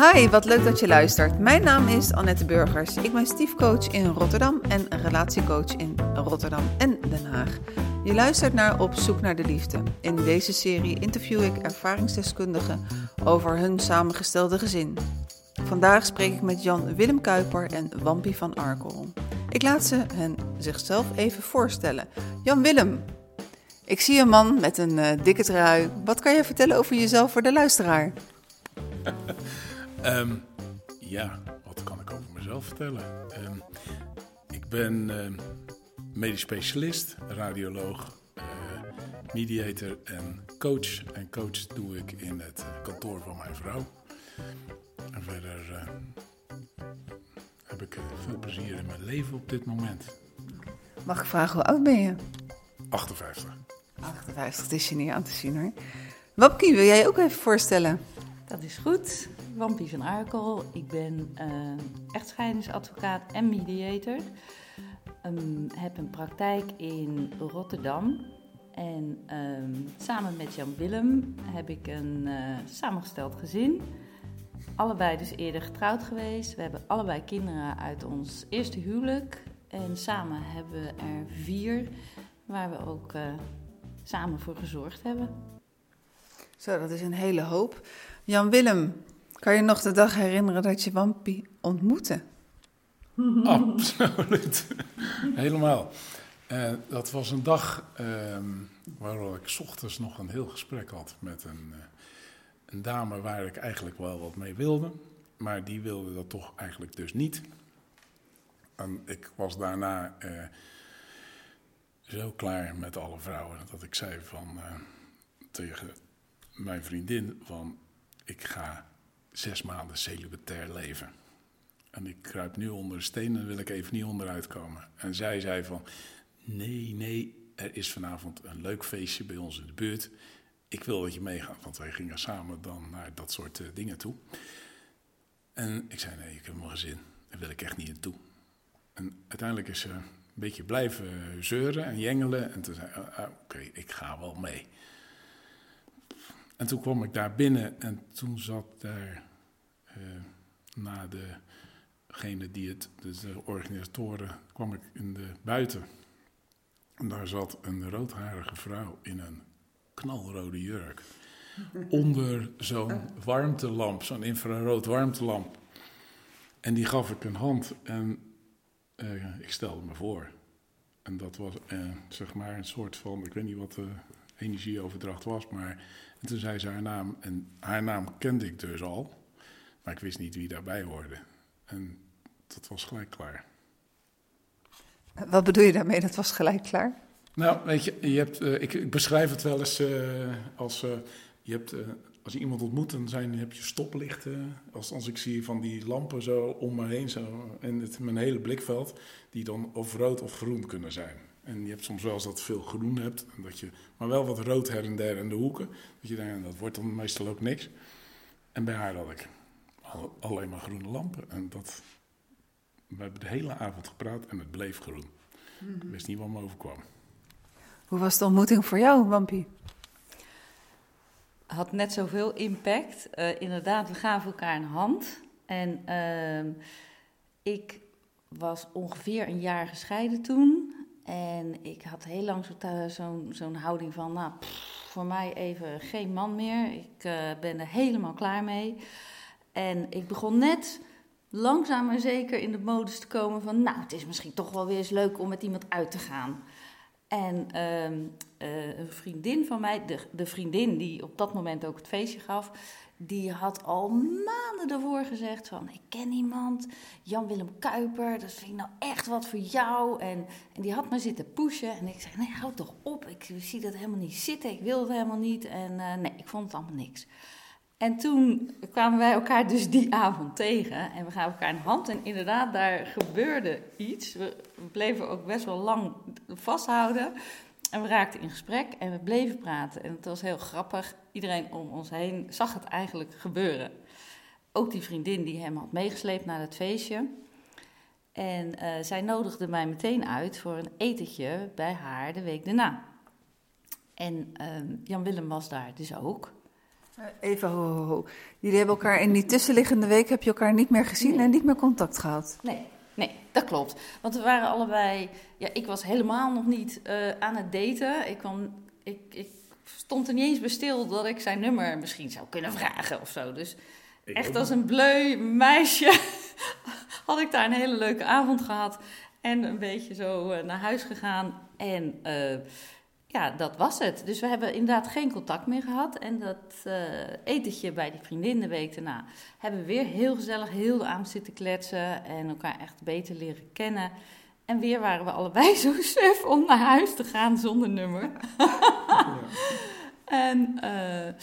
Hi, wat leuk dat je luistert. Mijn naam is Annette Burgers. Ik ben stiefcoach in Rotterdam en relatiecoach in Rotterdam en Den Haag. Je luistert naar Op zoek naar de liefde. In deze serie interview ik ervaringsdeskundigen over hun samengestelde gezin. Vandaag spreek ik met Jan Willem Kuiper en Wampie van Arkel. Ik laat ze hen zichzelf even voorstellen. Jan Willem, ik zie een man met een uh, dikke trui. Wat kan je vertellen over jezelf voor de luisteraar? um, ja, wat kan ik over mezelf vertellen? Um, ik ben uh, medisch specialist, radioloog, uh, mediator en coach. En coach doe ik in het kantoor van mijn vrouw. En verder uh, heb ik veel plezier in mijn leven op dit moment. Mag ik vragen hoe oud ben je? 58. 58, het is je niet aan te zien hoor. Wapkie, wil jij ook even voorstellen? Dat is goed. Wampie van Arkel. Ik ben uh, echtscheidingsadvocaat en mediator. Um, heb een praktijk in Rotterdam. En um, samen met Jan Willem heb ik een uh, samengesteld gezin. Allebei dus eerder getrouwd geweest. We hebben allebei kinderen uit ons eerste huwelijk. En samen hebben we er vier, waar we ook uh, samen voor gezorgd hebben. Zo, dat is een hele hoop. Jan Willem, kan je nog de dag herinneren dat je Wampie ontmoette? Absoluut. Helemaal. Uh, dat was een dag uh, waarop ik ochtends nog een heel gesprek had met een, uh, een, dame waar ik eigenlijk wel wat mee wilde. Maar die wilde dat toch eigenlijk dus niet. En ik was daarna eh, zo klaar met alle vrouwen dat ik zei van, tegen mijn vriendin van ik ga zes maanden celibatair leven. En ik kruip nu onder de steen en wil ik even niet onderuit komen. En zij zei van, nee, nee, er is vanavond een leuk feestje bij ons in de buurt. Ik wil dat je meegaat, want wij gingen samen dan naar dat soort uh, dingen toe. En ik zei, nee, ik heb mijn gezin, daar wil ik echt niet naartoe. En uiteindelijk is ze een beetje blijven zeuren en jengelen. En toen zei uh, uh, oké, ik ga wel mee. En toen kwam ik daar binnen en toen zat daar uh, na degene die het, dus de organisatoren, kwam ik in de buiten. En daar zat een roodharige vrouw in een knalrode jurk. Onder zo'n warmtelamp, zo'n infrarood warmtelamp. En die gaf ik een hand en uh, ik stelde me voor. En dat was uh, zeg maar een soort van, ik weet niet wat de energieoverdracht was, maar en toen zei ze haar naam. En haar naam kende ik dus al. Maar ik wist niet wie daarbij hoorde. En dat was gelijk klaar. Wat bedoel je daarmee? Dat was gelijk klaar? Nou, weet je, je hebt, uh, ik, ik, beschrijf het wel eens uh, als... Uh, je hebt, als je iemand ontmoet, dan zijn, heb je stoplichten. Als, als ik zie van die lampen zo om me heen, zo, en het, mijn hele blikveld... die dan of rood of groen kunnen zijn. En je hebt soms wel eens dat veel groen hebt, en dat je, maar wel wat rood her en der in de hoeken. Dat je denkt, dat wordt dan meestal ook niks. En bij haar had ik al, alleen maar groene lampen. En dat, we hebben de hele avond gepraat en het bleef groen. Mm-hmm. Ik wist niet wat me overkwam. Hoe was de ontmoeting voor jou, Wampie? Had net zoveel impact. Uh, inderdaad, we gaven elkaar een hand. En uh, ik was ongeveer een jaar gescheiden toen. En ik had heel lang zo'n zo houding van, nou, voor mij even geen man meer. Ik uh, ben er helemaal klaar mee. En ik begon net langzaam maar zeker in de modus te komen van, nou, het is misschien toch wel weer eens leuk om met iemand uit te gaan. En uh, uh, een vriendin van mij, de, de vriendin die op dat moment ook het feestje gaf, die had al maanden ervoor gezegd van... ik ken iemand, Jan-Willem Kuiper, dat vind ik nou echt wat voor jou. En, en die had me zitten pushen en ik zei, nee, houd toch op. Ik zie dat helemaal niet zitten, ik wil het helemaal niet. En uh, nee, ik vond het allemaal niks. En toen kwamen wij elkaar dus die avond tegen en we gaven elkaar een hand. En inderdaad, daar gebeurde iets. We bleven ook best wel lang vasthouden. En we raakten in gesprek en we bleven praten. En het was heel grappig. Iedereen om ons heen zag het eigenlijk gebeuren. Ook die vriendin die hem had meegesleept naar het feestje. En uh, zij nodigde mij meteen uit voor een etentje bij haar de week daarna. En uh, Jan Willem was daar dus ook. Even ho, ho, ho. Jullie hebben elkaar in die tussenliggende week heb je elkaar niet meer gezien Nee. en niet meer contact gehad. Nee, nee, dat klopt. Want we waren allebei. Ja, ik was helemaal nog niet eh, aan het daten. Ik, kwam, ik, ik stond er niet eens bij stil dat ik zijn nummer misschien zou kunnen vragen of zo. Dus Ik echt als een bleu meisje had ik daar een hele leuke avond gehad. En een beetje zo eh, naar huis gegaan. En eh, ja, dat was het. Dus we hebben inderdaad geen contact meer gehad. En dat eh, etentje bij die vriendin de week daarna hebben we weer heel gezellig heel de avond zitten kletsen. En elkaar echt beter leren kennen. En weer waren we allebei zo suf om naar huis te gaan zonder nummer. En eh, eh,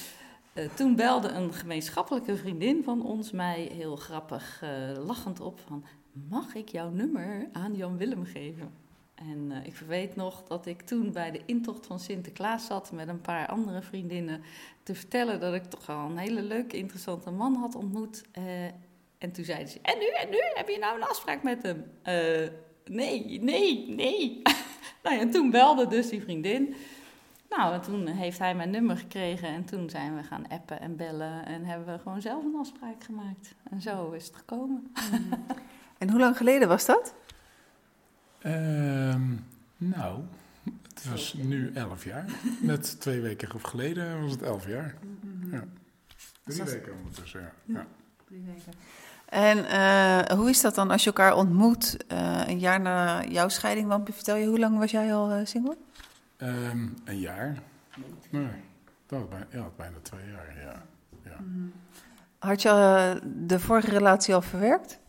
toen belde een gemeenschappelijke vriendin van ons mij heel grappig lachend op van... Mag ik jouw nummer aan Jan Willem geven? En eh, ik weet nog dat ik toen bij de intocht van Sinterklaas zat met een paar andere vriendinnen te vertellen dat ik toch wel een hele leuke, interessante man had ontmoet. Eh, en toen zeiden ze: En nu, en nu? Heb je nou een afspraak met hem? Eh, nee, nee, nee. nou ja, en toen belde dus die vriendin. Nou, en toen heeft hij mijn nummer gekregen en toen zijn we gaan appen en bellen en hebben we gewoon zelf een afspraak gemaakt. En zo is het gekomen. En hoe lang geleden was dat? Ehm, nou, het was nu elf jaar. Net twee weken geleden was het elf jaar. Ja. Drie dat- weken ondertussen, ja. ja. En eh, hoe is dat dan als je elkaar ontmoet eh, een jaar na jouw scheiding? Want vertel je, hoe lang was jij al eh, single? Ehm, een jaar? Nee, dat was bijna, ja, bijna twee jaar, ja. ja. Had je de vorige relatie al verwerkt?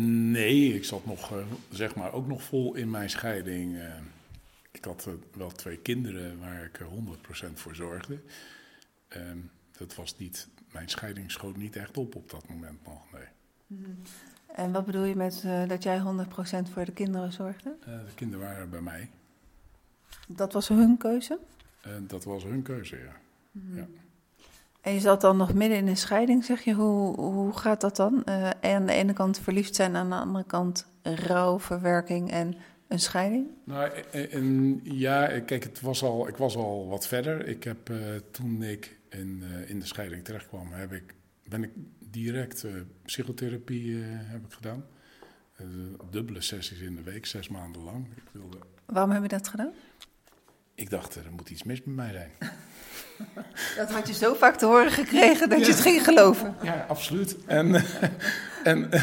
Nee, ik zat nog, eh, zeg maar, ook nog vol in mijn scheiding. eh. ik had eh, wel twee kinderen waar ik er 100% voor zorgde. Ehm, dat was niet, mijn scheiding schoot niet echt op op dat moment nog, nee. En wat bedoel je met dat jij 100% voor de kinderen zorgde? De kinderen waren bij mij. Dat was hun keuze? Dat was hun keuze, ja. ja. En je zat dan nog midden in een scheiding, zeg je. Hoe, hoe gaat dat dan? Eh, aan de ene kant verliefd zijn, aan de andere kant rouw, verwerking en een scheiding? Nou, eh, en, ja, kijk, het was al, ik was al wat verder. Ik heb eh, toen ik in, eh, in de scheiding terechtkwam, heb ik, ben ik direct psychotherapie heb ik gedaan. Dubbele sessies in de week, zes maanden lang. Ik, wilde, Waarom heb je dat gedaan? Ik dacht, eh, er moet iets mis met mij zijn. Dat had je zo vaak te horen gekregen dat je het ging geloven. Ja, absoluut. En, en eh,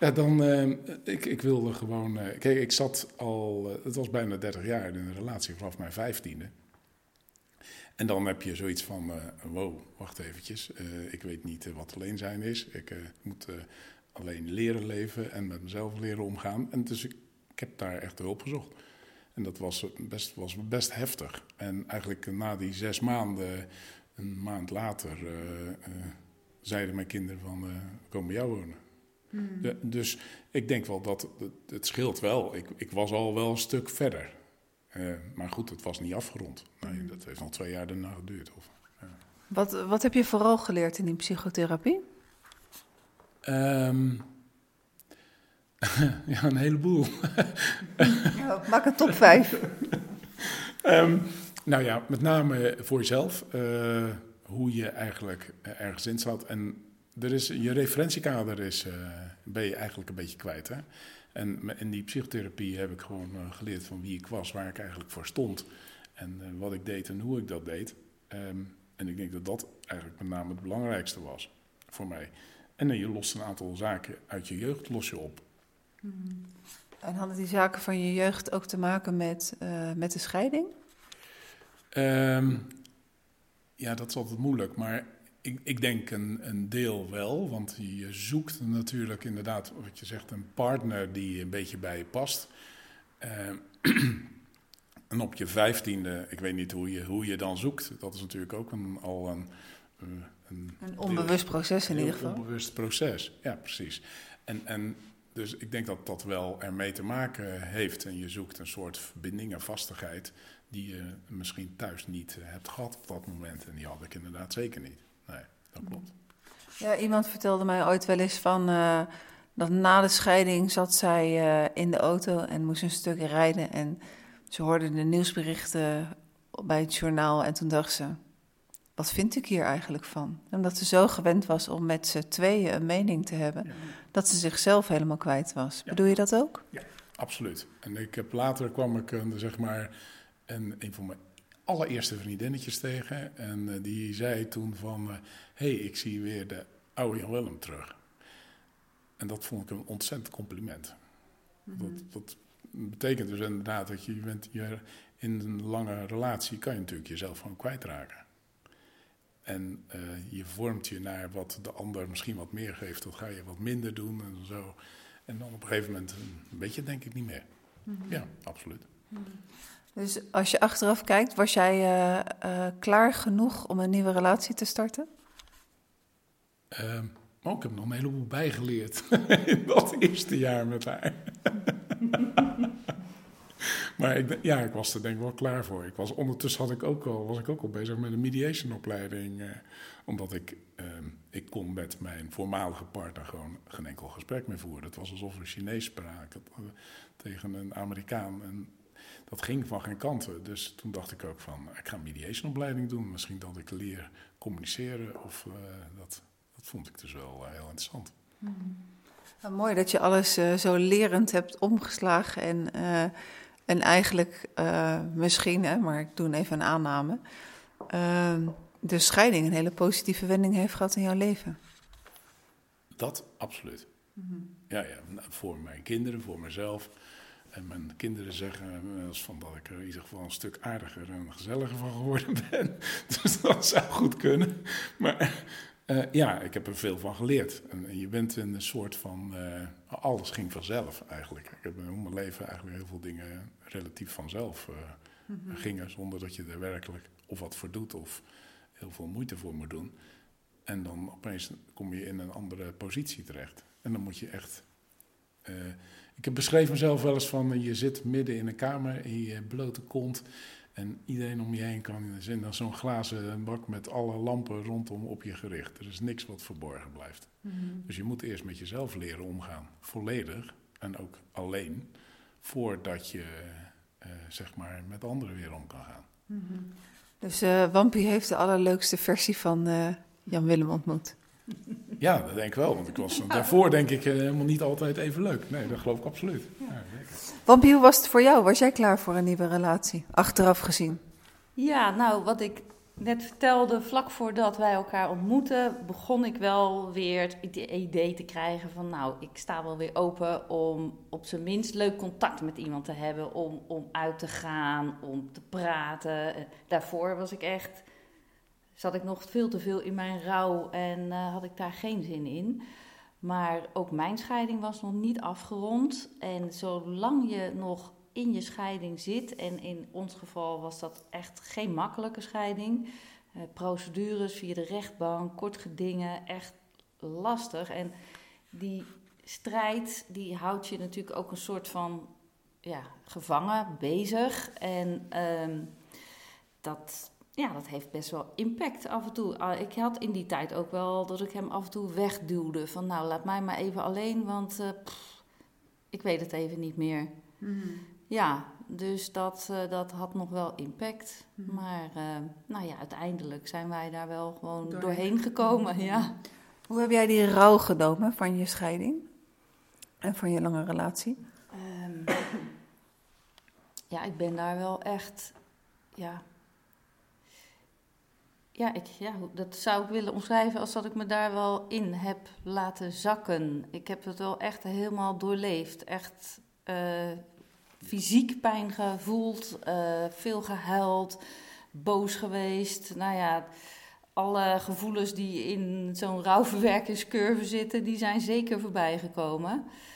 ja, dan, eh, ik, ik wilde gewoon. eh, kijk, ik zat al, eh, het was bijna 30 jaar in een relatie vanaf mijn vijftiende. En dan heb je zoiets van: eh, wow, wacht eventjes. eh, ik weet niet eh, wat alleen zijn is. Ik eh, moet eh, alleen leren leven en met mezelf leren omgaan. En dus ik, ik heb daar echt hulp gezocht. En dat was best, was best heftig. En eigenlijk eh, na die zes maanden, een maand later, eh, eh, zeiden mijn kinderen van, komen bij jou wonen. Ja, dus ik denk wel dat het, het scheelt wel. Ik, ik was al wel een stuk verder. Maar goed, het was niet afgerond. Nee, dat heeft nog twee jaar daarna geduurd. Of, Wat, wat heb je vooral geleerd in die psychotherapie? Ehm, ja, een heleboel. Ja, maak een top 5. Ehm, nou ja, met name voor jezelf. eh, hoe je eigenlijk ergens in zat. En er is, je referentiekader is, eh, ben je eigenlijk een beetje kwijt. Hè? En in die psychotherapie heb ik gewoon eh, geleerd van wie ik was, waar ik eigenlijk voor stond. En wat ik deed en hoe ik dat deed. Ehm, en ik denk dat dat eigenlijk met name het belangrijkste was voor mij. En dan je lost een aantal zaken uit je jeugd los je op. En hadden die zaken van je jeugd ook te maken met, eh, met de scheiding? Ehm, ja, dat is altijd moeilijk, maar ik, ik denk een, een deel wel. Want je zoekt natuurlijk inderdaad, wat je zegt, een partner die een beetje bij je past. Ehm, en op je vijftiende, ik weet niet hoe je, hoe je dan zoekt. Dat is natuurlijk ook een, al een, eh, een Een onbewust proces in ieder geval. onbewust proces, ja, precies. En, en dus ik denk dat dat wel ermee te maken heeft. En je zoekt een soort verbinding en vastigheid die je misschien thuis niet eh, hebt gehad op dat moment. En die had ik inderdaad zeker niet. Nee, dat klopt. Ja, iemand vertelde mij ooit wel eens van eh, dat na de scheiding zat zij eh, in de auto en moest een stuk rijden. En ze hoorde de nieuwsberichten bij het journaal en toen dacht ze, wat vind ik hier eigenlijk van? Omdat ze zo gewend was om met z'n tweeën een mening te hebben, Ja. Dat ze zichzelf helemaal kwijt was. Ja. Bedoel je dat ook? Absoluut. En ik heb later kwam ik een, zeg maar een, een van mijn allereerste vriendinnetjes tegen. En eh, die zei toen van, hé, hey, ik zie weer de oude Jan Willem terug. En dat vond ik een ontzettend compliment. dat, dat betekent dus inderdaad dat je, je bent je in een lange relatie kan je natuurlijk jezelf gewoon kwijtraken. En eh, je vormt je naar wat de ander misschien wat meer geeft. Dat ga je wat minder doen en zo. En dan op een gegeven moment een beetje denk ik niet meer. Ja, absoluut. Dus als je achteraf kijkt, was jij eh, eh, klaar genoeg om een nieuwe relatie te starten? Ehm, maar ik heb nog een heleboel bijgeleerd in dat eerste jaar met haar. maar ja, ik was er denk ik wel klaar voor. Ik was, ondertussen had ik ook al, was ik ook al bezig met een mediationopleiding. eh, omdat ik, ehm, ik kon met mijn voormalige partner gewoon geen enkel gesprek meer voeren. Het was alsof we Chinees spraken tegen een Amerikaan. En dat ging van geen kanten. Dus toen dacht ik ook van, ik ga een mediationopleiding doen. Misschien dat ik leer communiceren of eh, dat... Dat vond ik dus wel eh, heel interessant. Nou, mooi dat je alles eh, zo lerend hebt omgeslagen en, eh, en eigenlijk eh, misschien, hè, maar ik doe even een aanname, ehm, de scheiding een hele positieve wending heeft gehad in jouw leven. Dat absoluut. Ja, ja, nou, voor mijn kinderen, voor mezelf. En mijn kinderen zeggen wel eens van dat ik er in ieder geval een stuk aardiger en gezelliger van geworden ben. Dus dat zou goed kunnen. Maar eh, ja, ik heb er veel van geleerd. En je bent een soort van. eh, alles ging vanzelf eigenlijk. Ik heb in mijn leven eigenlijk heel veel dingen relatief vanzelf eh, gingen. Zonder dat je er werkelijk of wat voor doet of heel veel moeite voor moet doen. En dan opeens kom je in een andere positie terecht. En dan moet je echt. ik heb beschreven mezelf wel eens van: je zit midden in een kamer in je blote kont. En iedereen om je heen kan in dan zo'n glazen bak met alle lampen rondom op je gericht. Er is niks wat verborgen blijft. Dus je moet eerst met jezelf leren omgaan, volledig en ook alleen, voordat je eh, zeg maar met anderen weer om kan gaan. Dus eh Wampie heeft de allerleukste versie van eh, Jan Willem ontmoet. Ja, dat denk ik wel, want ik was daarvoor denk ik eh, helemaal niet altijd even leuk. Nee, dat geloof ik absoluut. Ja, zeker. Wampie, hoe was het voor jou? Was jij klaar voor een nieuwe relatie? Achteraf gezien. Ja, nou, wat ik net vertelde, vlak voordat wij elkaar ontmoetten, begon ik wel weer het ide- idee te krijgen van, nou, ik sta wel weer open om op zijn minst leuk contact met iemand te hebben, om, om uit te gaan, om te praten. Eh, Daarvoor was ik echt, zat ik nog veel te veel in mijn rouw en eh, had ik daar geen zin in. Maar ook mijn scheiding was nog niet afgerond. En zolang je nog in je scheiding zit, en in ons geval was dat echt geen makkelijke scheiding. Eh, procedures via de rechtbank, kort gedingen, echt lastig. En die strijd, die houdt je natuurlijk ook een soort van ja, gevangen, bezig. En ehm, dat, ja, dat heeft best wel impact af en toe. Ah, Ik had in die tijd ook wel dat ik hem af en toe wegduwde. Van nou, laat mij maar even alleen, want eh, pff, ik weet het even niet meer. Ja, dus dat, eh, dat had nog wel impact. Maar eh, nou ja, uiteindelijk zijn wij daar wel gewoon Doorheen. doorheen, gekomen. Ja. Hoe heb jij die rouw genomen van je scheiding en van je lange relatie? Ehm, ja, ik ben daar wel echt. Ja. Ja, ik, ja, dat zou ik willen omschrijven als dat ik me daar wel in heb laten zakken. Ik heb het wel echt helemaal doorleefd. Echt eh, fysiek pijn gevoeld, eh, veel gehuild, boos geweest. Nou ja, alle gevoelens die in zo'n rouwverwerkingscurve zitten, die zijn zeker voorbij gekomen. Eh,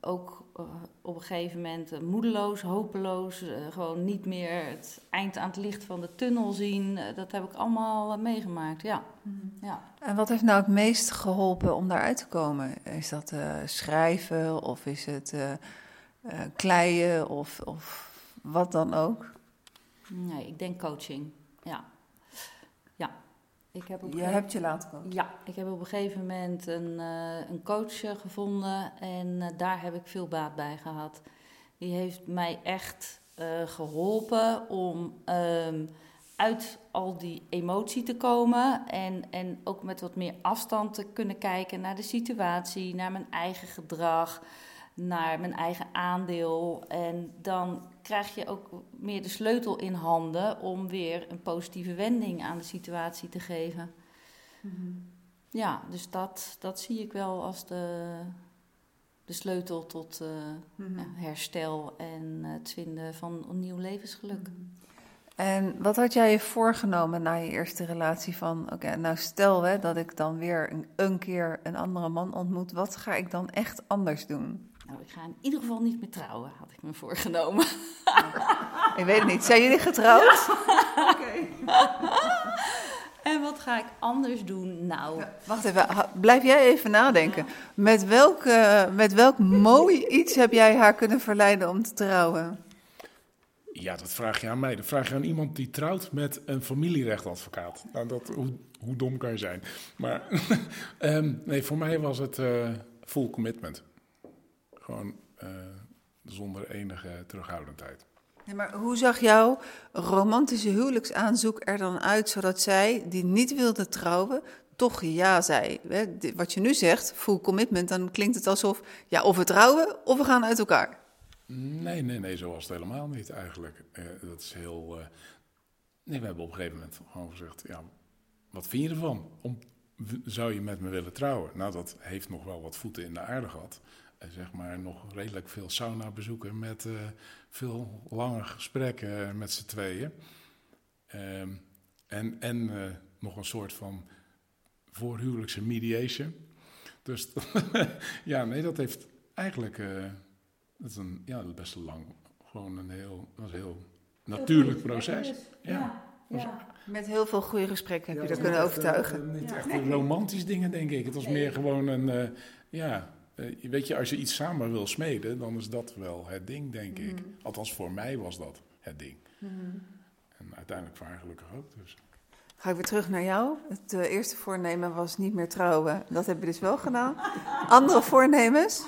ook eh, op een gegeven moment eh, moedeloos, hopeloos, eh, gewoon niet meer het eind aan het licht van de tunnel zien. Eh, dat heb ik allemaal eh, meegemaakt, ja. ja. En wat heeft nou het meest geholpen om daaruit te komen? Is dat eh, schrijven of is het eh, eh, kleien of, of wat dan ook? Nee, ik denk coaching. Ja, ik heb op Je hebt je laten komen. Ja, ik heb op een gegeven moment een, eh, een coach eh, gevonden en eh, daar heb ik veel baat bij gehad. Die heeft mij echt eh, geholpen om ehm, uit al die emotie te komen en, en ook met wat meer afstand te kunnen kijken naar de situatie, naar mijn eigen gedrag, naar mijn eigen aandeel. En dan krijg je ook meer de sleutel in handen om weer een positieve wending aan de situatie te geven. Mhm. Ja, dus dat, dat zie ik wel als de, de sleutel tot uh, ja, herstel en het vinden van een nieuw levensgeluk. Mhm. En wat had jij je voorgenomen na je eerste relatie van, oké, nou stel hè, dat ik dan weer een, een, keer een andere man ontmoet, wat ga ik dan echt anders doen? Nou, ik ga in ieder geval niet meer trouwen, had ik me voorgenomen. ik weet het niet. Zijn jullie getrouwd? Oké. En wat ga ik anders doen? Nou. wacht even, blijf jij even nadenken. Met, welk, met welk mooi iets heb jij haar kunnen verleiden om te trouwen? Ja, dat vraag je aan mij. Dat vraag je aan iemand die trouwt met een familierechtadvocaat. Nou, dat, hoe, hoe dom kan je zijn? Maar ehm, nee, voor mij was het uh, full commitment. Gewoon uh, zonder enige terughoudendheid. Maar hoe zag jouw romantische huwelijksaanzoek er dan uit, zodat zij, die niet wilde trouwen, toch ja zei? Wat je nu zegt, full commitment, dan klinkt het alsof, ja, of we trouwen of we gaan uit elkaar. Nee, nee, nee, zo was het helemaal niet eigenlijk. Uh, dat is heel. Uh, nee, we hebben op een gegeven moment gewoon gezegd: ja, wat vind je ervan? Om, zou je met me willen trouwen? Nou, dat heeft nog wel wat voeten in de aarde gehad. En zeg maar nog redelijk veel sauna bezoeken met uh, veel lange gesprekken met z'n tweeën. Ehm, en en nog een soort van voorhuwelijkse mediation. Dus ja, nee, dat heeft eigenlijk dat is een, ja, best lang. Gewoon een heel, was een heel natuurlijk proces. Ja. ja. Met heel veel goede gesprekken heb je dat kunnen overtuigen. Uh, niet echt romantisch dingen, denk ik. Het was meer gewoon een, uh, ja, uh, weet je, als je iets samen wil smeden, dan is dat wel het ding, denk ik. Mhm. Althans, voor mij was dat het ding. Mm -hmm. En uiteindelijk voor haar gelukkig ook, dus. Ga ik weer terug naar jou. Het eerste voornemen was niet meer trouwen. Dat heb je dus wel gedaan. Andere voornemens?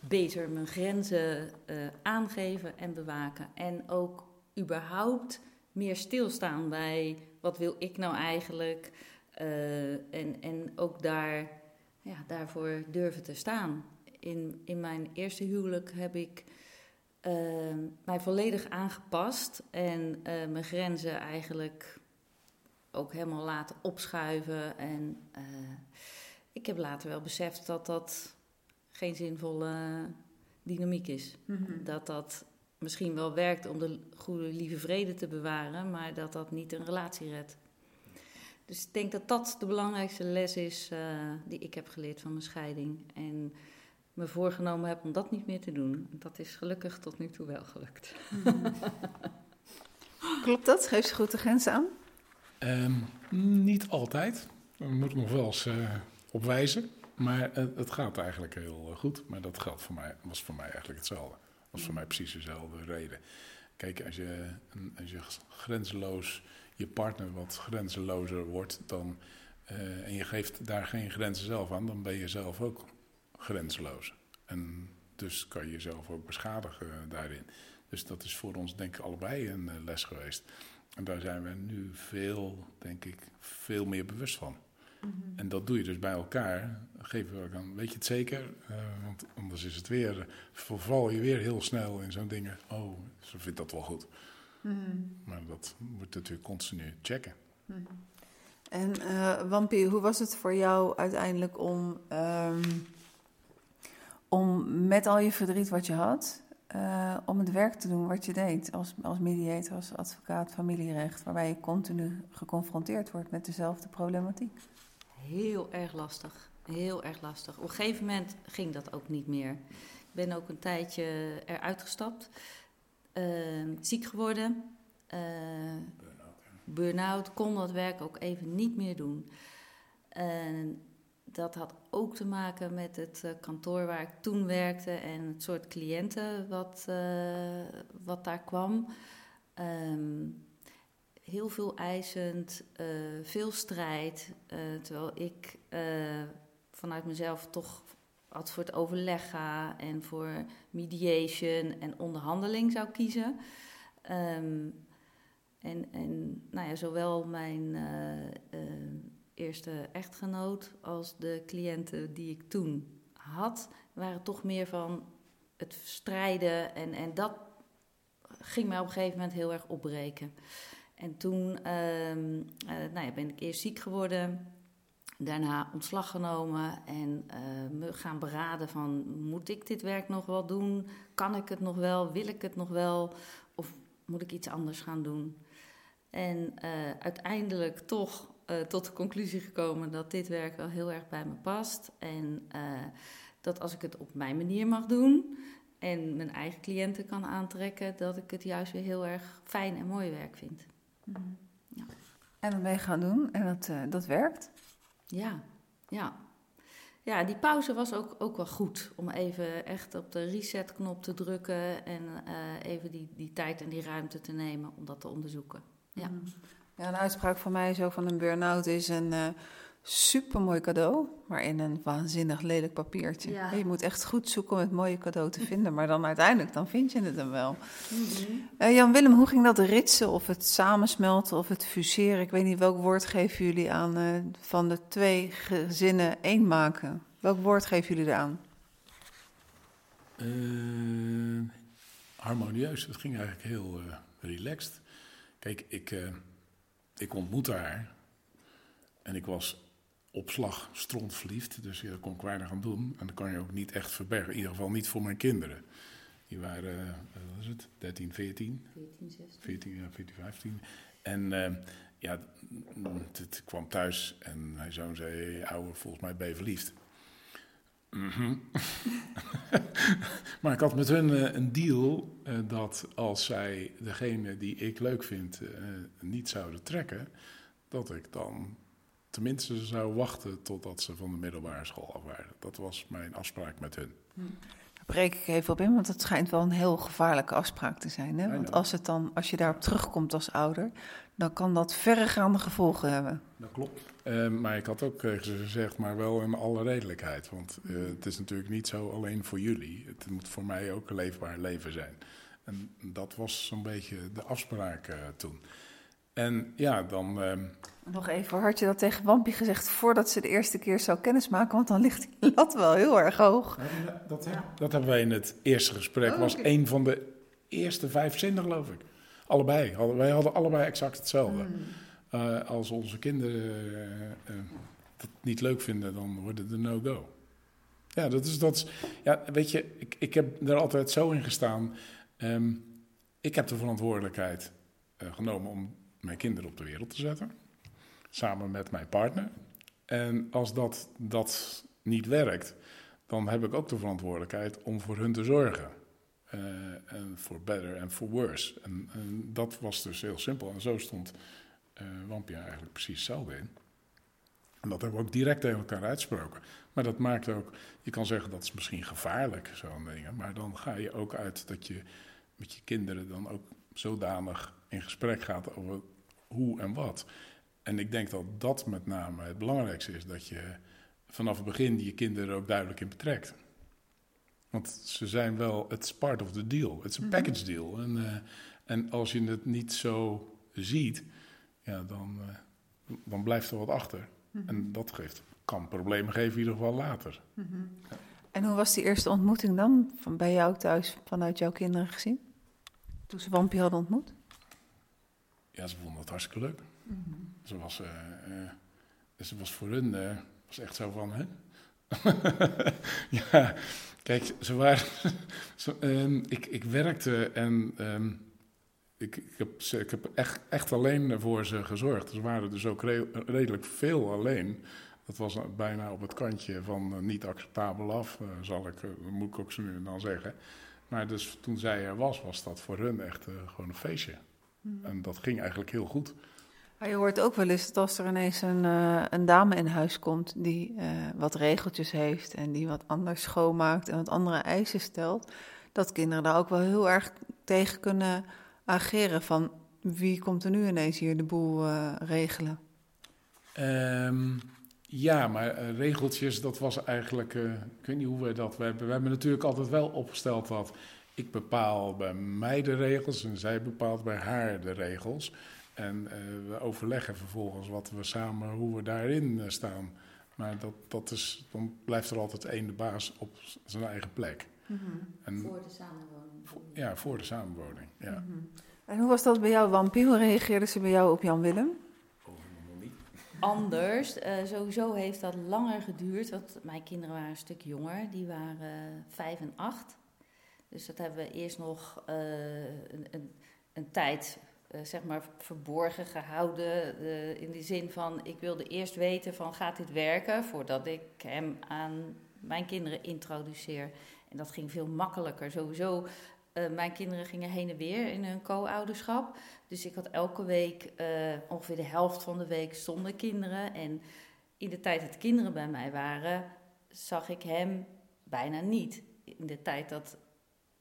beter mijn grenzen uh, aangeven en bewaken. En ook überhaupt meer stilstaan bij wat wil ik nou eigenlijk. Uh, en, en ook daar, ja, daarvoor durven te staan. In, in mijn eerste huwelijk heb ik uh, mij volledig aangepast en mijn grenzen eigenlijk ook helemaal laten opschuiven. En ik heb later wel beseft dat dat geen zinvolle dynamiek is. Mhm. Dat dat misschien wel werkt om de goede, lieve vrede te bewaren, maar dat dat niet een relatie redt. Dus ik denk dat dat de belangrijkste les is uh, die ik heb geleerd van mijn scheiding. En me voorgenomen heb om dat niet meer te doen. Dat is gelukkig tot nu toe wel gelukt. Klopt dat? Geef ze goed de grens aan? Um, niet altijd. Daar moet ik nog wel eens uh, op wijzen. Maar het, het, gaat eigenlijk heel eh, goed. Maar dat geldt voor mij, was voor mij eigenlijk hetzelfde. was voor mij precies dezelfde reden. Kijk, als je, als je grenzeloos je partner wat grenzelozer wordt dan, uh, en je geeft daar geen grenzen zelf aan, dan ben je zelf ook grenzeloos. En dus kan je jezelf ook beschadigen daarin. Dus dat is voor ons denk ik allebei een uh, les geweest. En daar zijn we nu veel, denk ik, veel meer bewust van. En dat doe je dus bij elkaar. Geef je aan, weet je het zeker? Uh, want anders is het weer, verval je weer heel snel in zo'n dingen. Oh, ze vindt dat wel goed. Mm. Maar dat moet natuurlijk continu checken. Mm. En uh, Wampie, hoe was het voor jou uiteindelijk om, um, om met al je verdriet wat je had, uh, om het werk te doen wat je deed als, als mediator, als advocaat familierecht, waarbij je continu geconfronteerd wordt met dezelfde problematiek? heel erg lastig. Heel erg lastig. Op een gegeven moment ging dat ook niet meer. Ik ben ook een tijdje eruit gestapt. Uh, ziek geworden. Burn-out. Kon dat werk ook even niet meer doen. En dat had ook te maken met het uh, kantoor waar ik toen werkte en het soort cliënten wat, uh, wat daar kwam. Um, heel veel eisend, uh, veel strijd. Uh, terwijl ik vanuit mezelf toch altijd voor het overleg en voor mediation en onderhandeling zou kiezen. Um, En, en nou ja, zowel mijn eerste echtgenoot als de cliënten die ik toen had, waren toch meer van het strijden. En, en dat ging mij op een gegeven moment heel erg opbreken. En toen ehm, nou ja, ben ik eerst ziek geworden. Daarna ontslag genomen en uh, me gaan beraden van... moet ik dit werk nog wel doen? Kan ik het nog wel? Wil ik het nog wel? Of moet ik iets anders gaan doen? En uh, uiteindelijk toch uh, tot de conclusie gekomen dat dit werk wel heel erg bij me past. En dat als ik het op mijn manier mag doen en mijn eigen cliënten kan aantrekken... dat ik het juist weer heel erg fijn en mooi werk vind. Mm ja. En dat ben je gaan doen en dat, dat werkt? Ja, ja. Ja, die pauze was ook, ook wel goed. Om even echt op de resetknop te drukken. En uh, even die, die tijd en die ruimte te nemen om dat te onderzoeken. Ja, mm. ja een uitspraak van mij zo van een burn-out is een... Uh, supermooi cadeau, maar in een waanzinnig lelijk papiertje. Ja. Je moet echt goed zoeken om het mooie cadeau te vinden, maar dan uiteindelijk dan vind je het hem wel. Mm -hmm. Jan Willem, hoe ging dat ritsen of het samensmelten of het fuseren? Ik weet niet welk woord geven jullie aan uh, van de twee gezinnen één maken. Welk woord geven jullie eraan? Uh, harmonieus. Het ging eigenlijk heel uh, relaxed. Kijk, ik, ik ontmoette haar en ik was opslag verliefd, Dus daar kon ik weinig aan doen. En dat kan je ook niet echt verbergen. In ieder geval niet voor mijn kinderen. Die waren, uh, wat was het, 13, 14? 14, 16. 14, ja, 14, 15. En uh, ja, het kwam thuis en mijn zoon zei, ouwe, volgens mij ben je verliefd. Mm -hmm. maar ik had met hun uh, een deal dat als zij degene die ik leuk vind niet zouden trekken, dat ik dan tenminste zou wachten totdat ze van de middelbare school af waren. Dat was mijn afspraak met hun. Hm. Daar breek ik even op in, want het schijnt wel een heel gevaarlijke afspraak te zijn. Hè? Want als, het dan, als je daarop terugkomt als ouder, dan kan dat verregaande gevolgen hebben. Dat klopt. Uh, maar ik had ook uh, gezegd, maar wel in alle redelijkheid. Want uh, het is natuurlijk niet zo alleen voor jullie. Het moet voor mij ook een leefbaar leven zijn. En dat was zo'n beetje de afspraak toen. En ja, dan. Ehm, Nog even, had je dat tegen Wampie gezegd voordat ze de eerste keer zou kennismaken? Want dan ligt die lat wel heel erg hoog. dat, dat, hebben wij in het eerste gesprek. Oh, was een van de eerste vijf zinnen, geloof ik. Allebei. wij hadden allebei exact hetzelfde. Hmm. Uh, als onze kinderen uh, uh, dat niet leuk vinden, dan wordt het een no-go. Ja, dat is, dat is, ja, weet je, ik, ik heb er altijd zo in gestaan. Um, ik heb de verantwoordelijkheid genomen om mijn kinderen op de wereld te zetten. Samen met mijn partner. En als dat, dat niet werkt, dan heb ik ook de verantwoordelijkheid om voor hun te zorgen. Uh, en voor better en for worse. En, dat was dus heel simpel. En zo stond uh, Wampia eigenlijk precies hetzelfde in. En dat hebben we ook direct tegen elkaar uitgesproken. Maar dat maakt ook, je kan zeggen dat is misschien gevaarlijk, zo'n dingen. Maar dan ga je ook uit dat je met je kinderen dan ook zodanig in gesprek gaat over hoe en wat. En ik denk dat dat met name het belangrijkste is, dat je vanaf het begin je kinderen er ook duidelijk in betrekt. Want ze zijn wel, it's part of the deal. Het is een package deal. En, uh, en als je het niet zo ziet, ja, dan, uh, dan blijft er wat achter. Mhm. En dat geeft, kan problemen geven in ieder geval later. Mhm. ja. En hoe was die eerste ontmoeting dan, van bij jou thuis, vanuit jouw kinderen gezien? Toen ze Wampie hadden ontmoet? Ja, ze vonden het hartstikke leuk. Ze was, uh, ze was voor hun uh, was echt zo van, hè? ja, kijk, ze waren. Ze, um, ik, ik werkte en um, ik, ik, heb, ik heb echt, echt alleen voor ze gezorgd. Ze waren dus ook re redelijk veel alleen. Dat was bijna op het kantje van niet acceptabel af, zal ik, moet ik ook zo nu en dan zeggen. Maar dus toen zij er was, was dat voor hun echt gewoon een feestje. En dat ging eigenlijk heel goed. Maar je hoort ook wel eens dat als er ineens een, uh, een dame in huis komt die uh, wat regeltjes heeft en die wat anders schoonmaakt en wat andere eisen stelt, dat kinderen daar ook wel heel erg tegen kunnen ageren van wie komt er nu ineens hier de boel uh, regelen? Um, ja, maar regeltjes, dat was eigenlijk, ik weet niet hoe wij dat, we hebben, we hebben natuurlijk altijd wel opgesteld dat ik bepaal bij mij de regels en zij bepaalt bij haar de regels. En eh, we overleggen vervolgens wat we samen, hoe we daarin eh, staan. Maar dat, dat is, dan blijft er altijd één de baas op zijn eigen plek. En, Voor de samenwoning. ja, voor de samenwoning. Ja. Mhm. En hoe was dat bij jou, Wampie? Hoe reageerde ze bij jou op Jan Willem? Anders. Eh, sowieso heeft dat langer geduurd, want mijn kinderen waren een stuk jonger. Die waren vijf en acht. Dus dat hebben we eerst nog eh, een, een, een tijd eh, zeg maar verborgen gehouden. eh, in die zin van, ik wilde eerst weten van, gaat dit werken? Voordat ik hem aan mijn kinderen introduceer. En dat ging veel makkelijker. Sowieso, eh, mijn kinderen gingen heen en weer in hun co-ouderschap. Dus ik had elke week ongeveer de helft van de week zonder kinderen. En in de tijd dat kinderen bij mij waren, zag ik hem bijna niet. In de tijd dat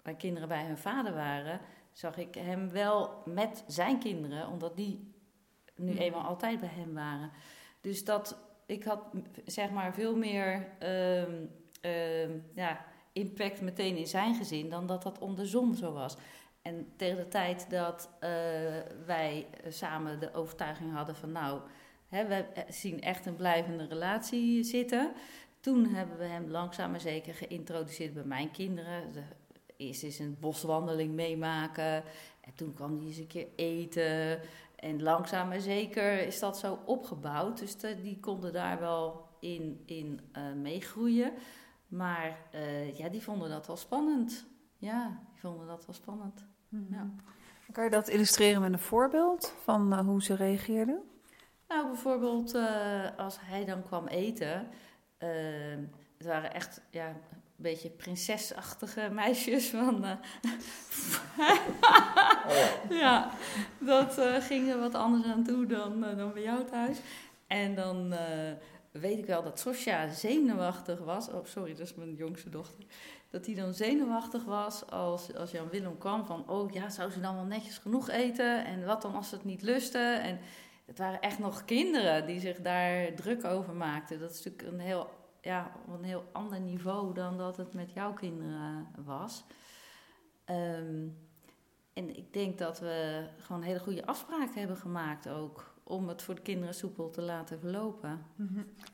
mijn kinderen bij hun vader waren, zag ik hem wel met zijn kinderen, omdat die nu Mhm. eenmaal altijd bij hem waren. Dus dat ik had zeg maar veel meer ehm, ehm, ja, impact meteen in zijn gezin dan dat dat andersom zo was. En tegen de tijd dat eh, wij samen de overtuiging hadden van nou, hè, we zien echt een blijvende relatie zitten. Toen hebben we hem langzaam maar zeker geïntroduceerd bij mijn kinderen. De, eerst eens een boswandeling meemaken. En toen kwam hij eens een keer eten. En langzaam maar zeker is dat zo opgebouwd. Dus de- die konden daar wel in, in eh, meegroeien. Maar eh, ja, die vonden dat wel spannend. Ja, die vonden dat wel spannend. Ja. Kan je dat illustreren met een voorbeeld van eh, hoe ze reageerden? Nou, bijvoorbeeld als hij dan kwam eten. het waren echt ja, beetje prinsesachtige meisjes. Van, eh, ja, dat eh, ging er wat anders aan toe dan, eh, dan bij jou thuis. En dan weet ik wel dat Sosja zenuwachtig was. Oh, sorry, dat is mijn jongste dochter. Dat hij dan zenuwachtig was als, als Jan Willem kwam. Van, oh ja, zou ze dan wel netjes genoeg eten? En wat dan als ze het niet lusten? En het waren echt nog kinderen die zich daar druk over maakten. Dat is natuurlijk een heel, ja, op een heel ander niveau dan dat het met jouw kinderen was. Ehm, en ik denk dat we gewoon hele goede afspraken hebben gemaakt ook. Om het voor de kinderen soepel te laten verlopen.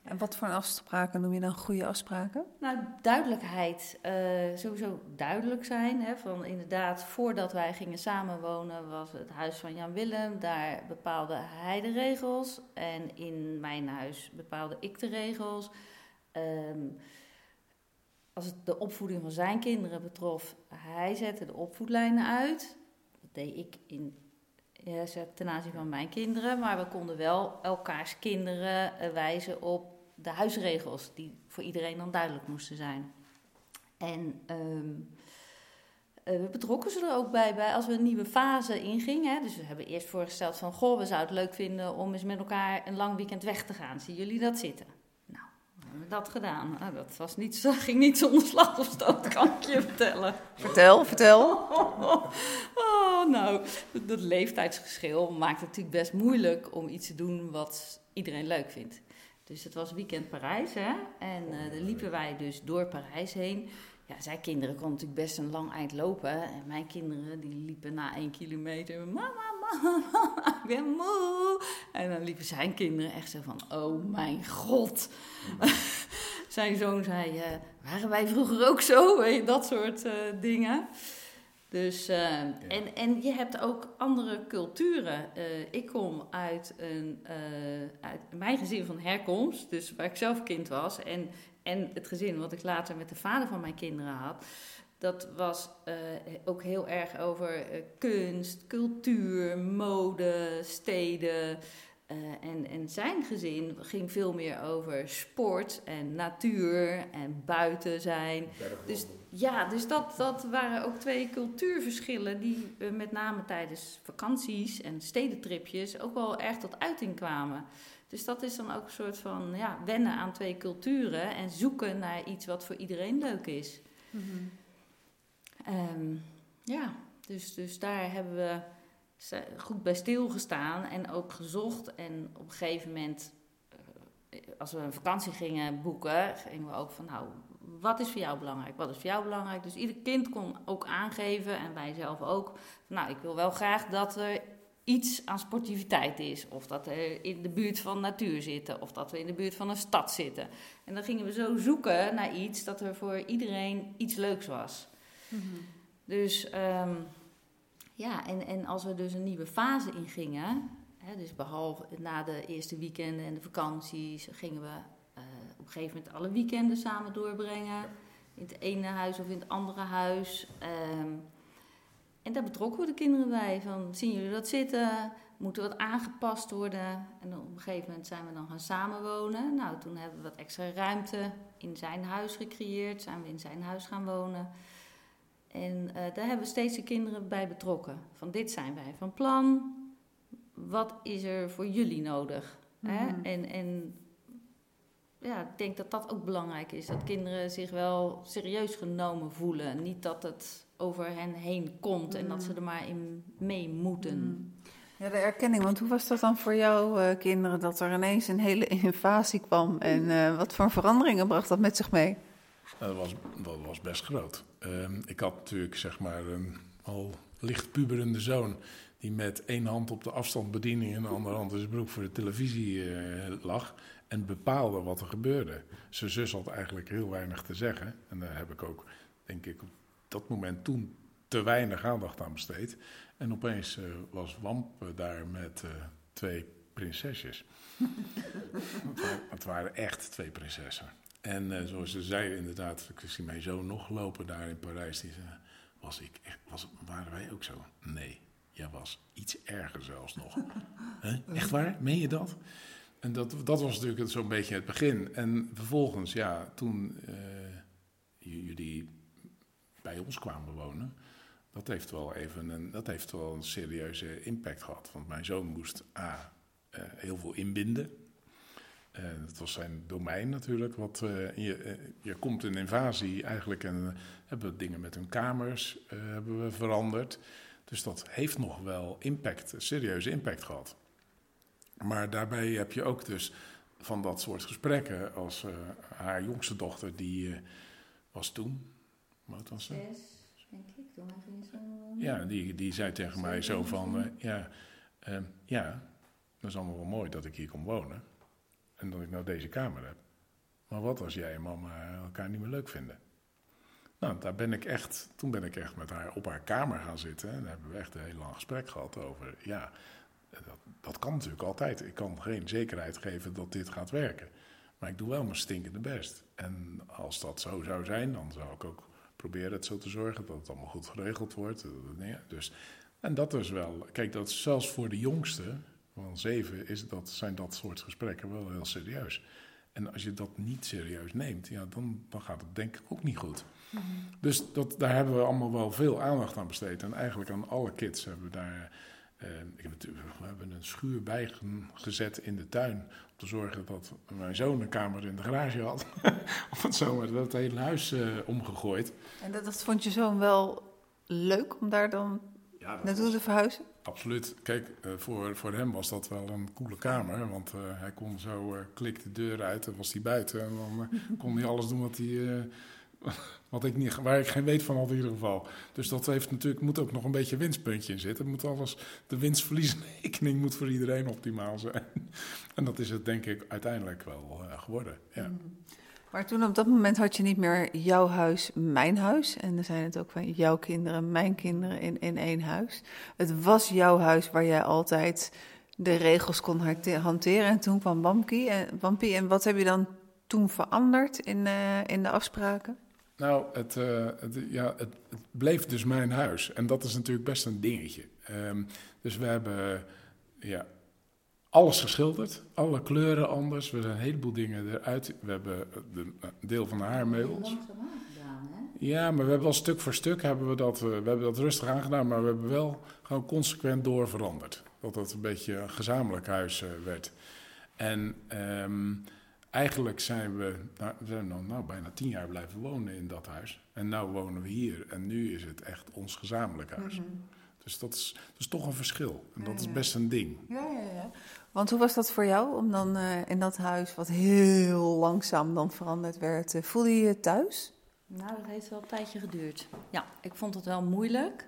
En wat voor afspraken noem je dan goede afspraken? Nou, duidelijkheid. eh, sowieso duidelijk zijn. Hè, van inderdaad, voordat wij gingen samenwonen was het huis van Jan Willem. Daar bepaalde hij de regels. En in mijn huis bepaalde ik de regels. Ehm, als het de opvoeding van zijn kinderen betrof, hij zette de opvoedlijnen uit. Dat deed ik in, ten aanzien van mijn kinderen. Maar we konden wel elkaars kinderen eh, wijzen op de huisregels, die voor iedereen dan duidelijk moesten zijn. En ehm, eh, we betrokken ze er ook bij, bij als we een nieuwe fase ingingen. Dus we hebben eerst voorgesteld van, goh, we zouden het leuk vinden om eens met elkaar een lang weekend weg te gaan. Zien jullie dat zitten? We dat gedaan. Nou, dat was niet, ging niet zonder slag of stoot, kan ik je vertellen. Vertel, vertel. Oh, nou, dat, leeftijdsgeschil maakt het natuurlijk best moeilijk om iets te doen wat iedereen leuk vindt. Dus het was weekend Parijs, hè? En dan liepen wij dus door Parijs heen. Ja, zijn kinderen konden natuurlijk best een lang eind lopen. En mijn kinderen die liepen na één kilometer. Mama, mama, ik ben moe. En dan liepen zijn kinderen echt zo van, oh mijn god. zijn zoon zei, eh, waren wij vroeger ook zo? Weet dat soort eh, dingen. Dus, eh, en, en je hebt ook andere culturen. Ik kom uit, een, uit mijn gezin van herkomst, dus waar ik zelf kind was. En, en het gezin wat ik later met de vader van mijn kinderen had. Dat was eh, ook heel erg over eh, kunst, cultuur, mode, steden. Eh, en, en zijn gezin ging veel meer over sport en natuur en buiten zijn. Dus ja, dus dat, dat waren ook twee cultuurverschillen die met name tijdens vakanties en stedentripjes ook wel erg tot uiting kwamen. Dus dat is dan ook een soort van ja, wennen aan twee culturen en zoeken naar iets wat voor iedereen leuk is. Ehm, ja, dus, dus daar hebben we goed bij stilgestaan en ook gezocht. En op een gegeven moment, eh, als we een vakantie gingen boeken, gingen we ook van nou, wat is voor jou belangrijk? Wat is voor jou belangrijk? Dus ieder kind kon ook aangeven, en wij zelf ook, nou, ik wil wel graag dat er iets aan sportiviteit is. Of dat we in de buurt van natuur zitten. Of dat we in de buurt van een stad zitten. En dan gingen we zo zoeken naar iets dat er voor iedereen iets leuks was. Mhm. Dus ehm, ja, en, en als we dus een nieuwe fase ingingen. Hè, dus behalve na de eerste weekenden en de vakanties gingen we uh, op een gegeven moment alle weekenden samen doorbrengen. In het ene huis of in het andere huis. Um, en daar betrokken we de kinderen bij. Van, zien jullie dat zitten? Moet er wat aangepast worden? En op een gegeven moment zijn we dan gaan samenwonen. Nou, toen hebben we wat extra ruimte in zijn huis gecreëerd. Zijn we in zijn huis gaan wonen. En uh, daar hebben we steeds de kinderen bij betrokken. Van dit zijn wij van plan. Wat is er voor jullie nodig? hè? Mhm. En, en ja, ik denk dat dat ook belangrijk is. Dat kinderen zich wel serieus genomen voelen. Niet dat het over hen heen komt en dat ze mm. er maar in mee moeten. Mm. Ja, de erkenning. Want hoe was dat dan voor jouw uh, kinderen dat er ineens een hele invasie kwam? En uh, wat voor veranderingen bracht dat met zich mee? Dat, was, dat was best groot. Uh, ik had natuurlijk zeg maar een al licht puberende zoon die met één hand op de afstandsbediening en de andere hand in zijn broek voor de televisie uh, lag en bepaalde wat er gebeurde. Zijn zus had eigenlijk heel weinig te zeggen en daar heb ik ook, denk ik, dat moment toen te weinig aandacht aan besteed. En opeens uh, was Wamp daar met twee prinsesjes. het, waren, echt twee prinsessen. En uh, zoals ze zei inderdaad, ik zie mijn zoon nog lopen daar in Parijs. Die zei, was ik echt, was, waren wij ook zo? Nee, jij was iets erger zelfs nog. Echt waar? Meen je dat? En dat, dat was natuurlijk zo'n beetje het begin. En vervolgens, ja, toen jullie bij ons kwamen wonen, dat heeft wel even een, dat heeft wel een serieuze impact gehad. Want mijn zoon moest A, uh, heel veel inbinden. Uh, dat was zijn domein natuurlijk. Wat, uh, je, je komt een invasie eigenlijk en hebben we dingen met hun kamers hebben we veranderd. Dus dat heeft nog wel impact, serieuze impact gehad. Maar daarbij heb je ook dus van dat soort gesprekken als haar jongste dochter, die was toen wat was ze? Zes, denk ik. Toen ging zo... Ja, die, die zei tegen mij zo van... Ja, uh, ja, dat is allemaal wel mooi dat ik hier kom wonen. En dat ik nou deze kamer heb. Maar wat als jij en mama elkaar niet meer leuk vinden? Nou, daar ben ik echt, toen ben ik echt met haar op haar kamer gaan zitten. En daar hebben we echt een heel lang gesprek gehad over. Ja, dat, kan natuurlijk altijd. Ik kan geen zekerheid geven dat dit gaat werken. Maar ik doe wel mijn stinkende best. En als dat zo zou zijn, dan zou ik ook proberen het zo te zorgen dat het allemaal goed geregeld wordt. Dus, en dat is wel, kijk, dat zelfs voor de jongste van zeven is dat, zijn dat soort gesprekken wel heel serieus. En als je dat niet serieus neemt, ja, dan, dan gaat het denk ik ook niet goed. Mhm. Dus dat, daar hebben we allemaal wel veel aandacht aan besteed. En eigenlijk aan alle kids hebben we daar ik heb we hebben een schuur bijgezet in de tuin. Om te zorgen dat mijn zoon een kamer in de garage had. of het zomaar, dat het hele huis uh, omgegooid. En dat, dat, vond je zoon wel leuk om daar dan ja, naartoe te verhuizen? Absoluut. Kijk, uh, voor, voor hem was dat wel een coole kamer. Want hij kon zo klik de deur uit en was hij buiten. En dan kon hij alles doen wat hij wat ik niet, waar ik geen weet van had in ieder geval. Dus dat heeft natuurlijk, moet ook nog een beetje winstpuntje in zitten. Moet alles, de winstverliesrekening moet voor iedereen optimaal zijn. En dat is het denk ik uiteindelijk wel uh, geworden. Ja. Mm. Maar toen op dat moment had je niet meer jouw huis, mijn huis. En dan zijn het ook van jouw kinderen, mijn kinderen in, in één huis. Het was jouw huis waar jij altijd de regels kon hanteren. En toen kwam Wampie. En, Wampie, en wat heb je dan toen veranderd in, uh, in de afspraken? Nou, het, uh, het ja, het, het, bleef dus mijn huis. En dat is natuurlijk best een dingetje. Um, dus we hebben ja, alles geschilderd, alle kleuren anders. We hebben een heleboel dingen eruit. We hebben de, een deel van de haarmeubels. Ja, maar we hebben wel stuk voor stuk hebben we dat, uh, we hebben dat rustig aangedaan, maar we hebben wel gewoon consequent door veranderd. Dat het een beetje een gezamenlijk huis werd. En um, eigenlijk zijn we, nou, we zijn nou, bijna tien jaar blijven wonen in dat huis. En nu wonen we hier. En nu is het echt ons gezamenlijk huis. Mhm. Dus dat is, dat is toch een verschil. En dat is best een ding. Ja, ja, ja. Want hoe was dat voor jou om dan uh, in dat huis, wat heel langzaam dan veranderd werd, uh, voelde je je thuis? Nou, dat heeft wel een tijdje geduurd. Ja, ik vond het wel moeilijk.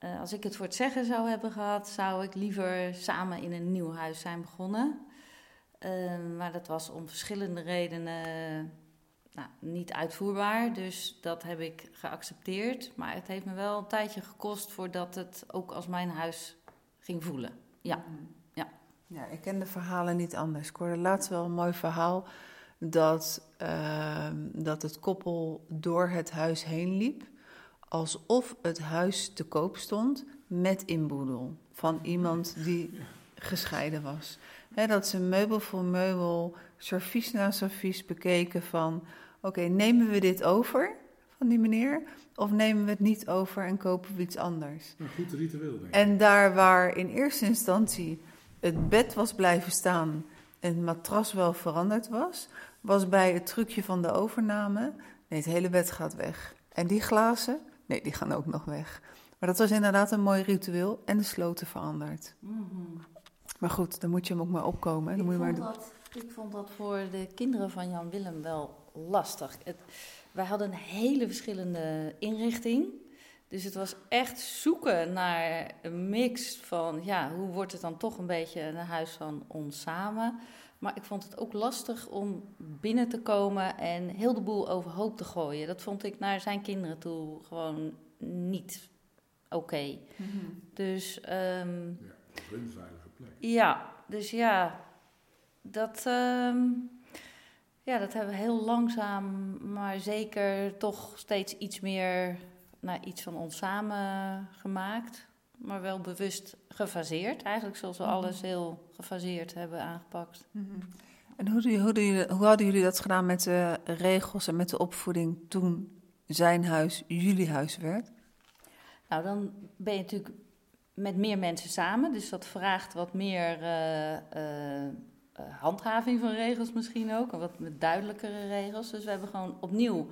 Uh, als ik het voor het zeggen zou hebben gehad, zou ik liever samen in een nieuw huis zijn begonnen. maar dat was om verschillende redenen nou, niet uitvoerbaar. Dus dat heb ik geaccepteerd. Maar het heeft me wel een tijdje gekost voordat het ook als mijn huis ging voelen. Ja. Mm. Ja. ik ken de verhalen niet anders. Ik hoorde laatst wel een mooi verhaal dat, uh, dat het koppel door het huis heen liep. Alsof het huis te koop stond met inboedel van iemand die gescheiden was. dat ze meubel voor meubel, servies na servies bekeken van oké, nemen we dit over van die meneer? Of nemen we het niet over en kopen we iets anders? Een goed ritueel, denk ik. En daar waar in eerste instantie het bed was blijven staan en het matras wel veranderd was, was bij het trucje van de overname, nee, het hele bed gaat weg. En die glazen, nee, die gaan ook nog weg. Maar dat was inderdaad een mooi ritueel en de sloten veranderd. Mm Maar goed, dan moet je hem ook maar opkomen. Dan ik, moet je maar dat, ik vond dat voor de kinderen van Jan Willem wel lastig. Het, wij hadden een hele verschillende inrichting. Dus het was echt zoeken naar een mix van, ja, hoe wordt het dan toch een beetje een huis van ons samen. Maar ik vond het ook lastig om binnen te komen en heel de boel overhoop te gooien. Dat vond ik naar zijn kinderen toe gewoon niet oké. Mhm. Dus. Um, ja, een veilige plek. Ja, dus ja, dat. Um, ja, dat hebben we heel langzaam, maar zeker toch steeds iets meer naar iets van ons samen gemaakt. Maar wel bewust gefaseerd. Eigenlijk zoals we mhm. alles heel gefaseerd hebben aangepakt. Mhm. En hoe, hoe, hoe hadden jullie dat gedaan met de regels en met de opvoeding toen zijn huis jullie huis werd? Nou, dan ben je natuurlijk met meer mensen samen. Dus dat vraagt wat meer uh, uh, handhaving van regels misschien ook. En wat met duidelijkere regels. Dus we hebben gewoon opnieuw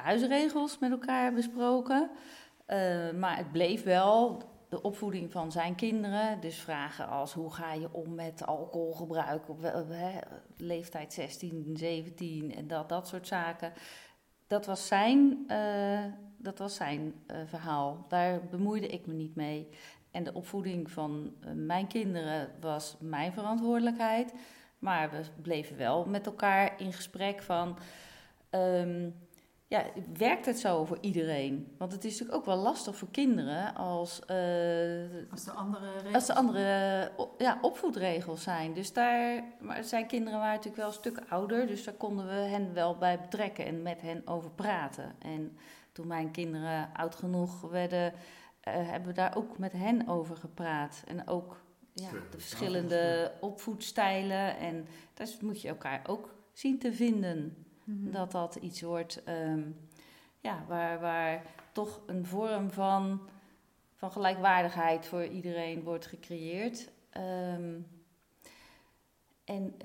huisregels met elkaar besproken. Uh, maar het bleef wel de opvoeding van zijn kinderen. Dus vragen als hoe ga je om met alcoholgebruik op leeftijd 16, 17 en dat, dat soort zaken. Dat was zijn, uh, dat was zijn verhaal. Daar bemoeide ik me niet mee. En de opvoeding van eh, mijn kinderen was mijn verantwoordelijkheid. Maar we bleven wel met elkaar in gesprek van... Um, ja, werkt het zo voor iedereen? Want het is natuurlijk ook wel lastig voor kinderen als, uh, als, de andere, regels. als de andere ja, opvoedregels zijn. Dus daar, maar zijn kinderen waren natuurlijk wel een stuk ouder, dus daar konden we hen wel bij betrekken en met hen over praten. En toen mijn kinderen oud genoeg werden, uh, hebben we daar ook met hen over gepraat. En ook ja, de verschillende opvoedstijlen. En daar moet je elkaar ook zien te vinden. Mhm. Dat dat iets wordt um, ja, waar, waar toch een vorm van, van gelijkwaardigheid voor iedereen wordt gecreëerd. Um, en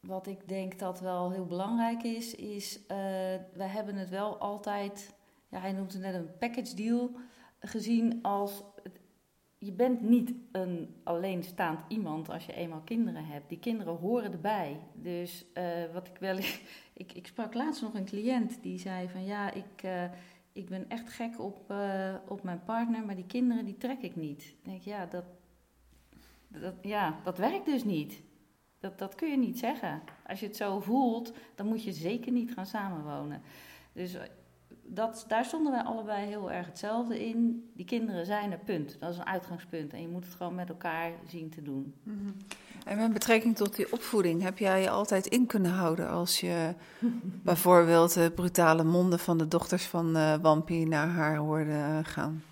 wat ik denk dat wel heel belangrijk is, is uh, wij hebben het wel altijd, ja, hij noemt het net een package deal gezien als. Je bent niet een alleenstaand iemand als je eenmaal kinderen hebt. Die kinderen horen erbij. Dus uh, wat ik wel. Ik, ik sprak laatst nog een cliënt die zei van ja, ik, uh, ik ben echt gek op, uh, op mijn partner, maar die kinderen die trek ik niet. Ik denk ja, dat, dat, ja, dat werkt dus niet. Dat, dat kun je niet zeggen. Als je het zo voelt, dan moet je zeker niet gaan samenwonen. Dus dat, daar stonden wij allebei heel erg hetzelfde in. Die kinderen zijn er, punt. Dat is een uitgangspunt. En je moet het gewoon met elkaar zien te doen. Mm En met betrekking tot die opvoeding, heb jij je altijd in kunnen houden als je bijvoorbeeld de brutale monden van de dochters van uh, Wampie naar haar hoorde gaan?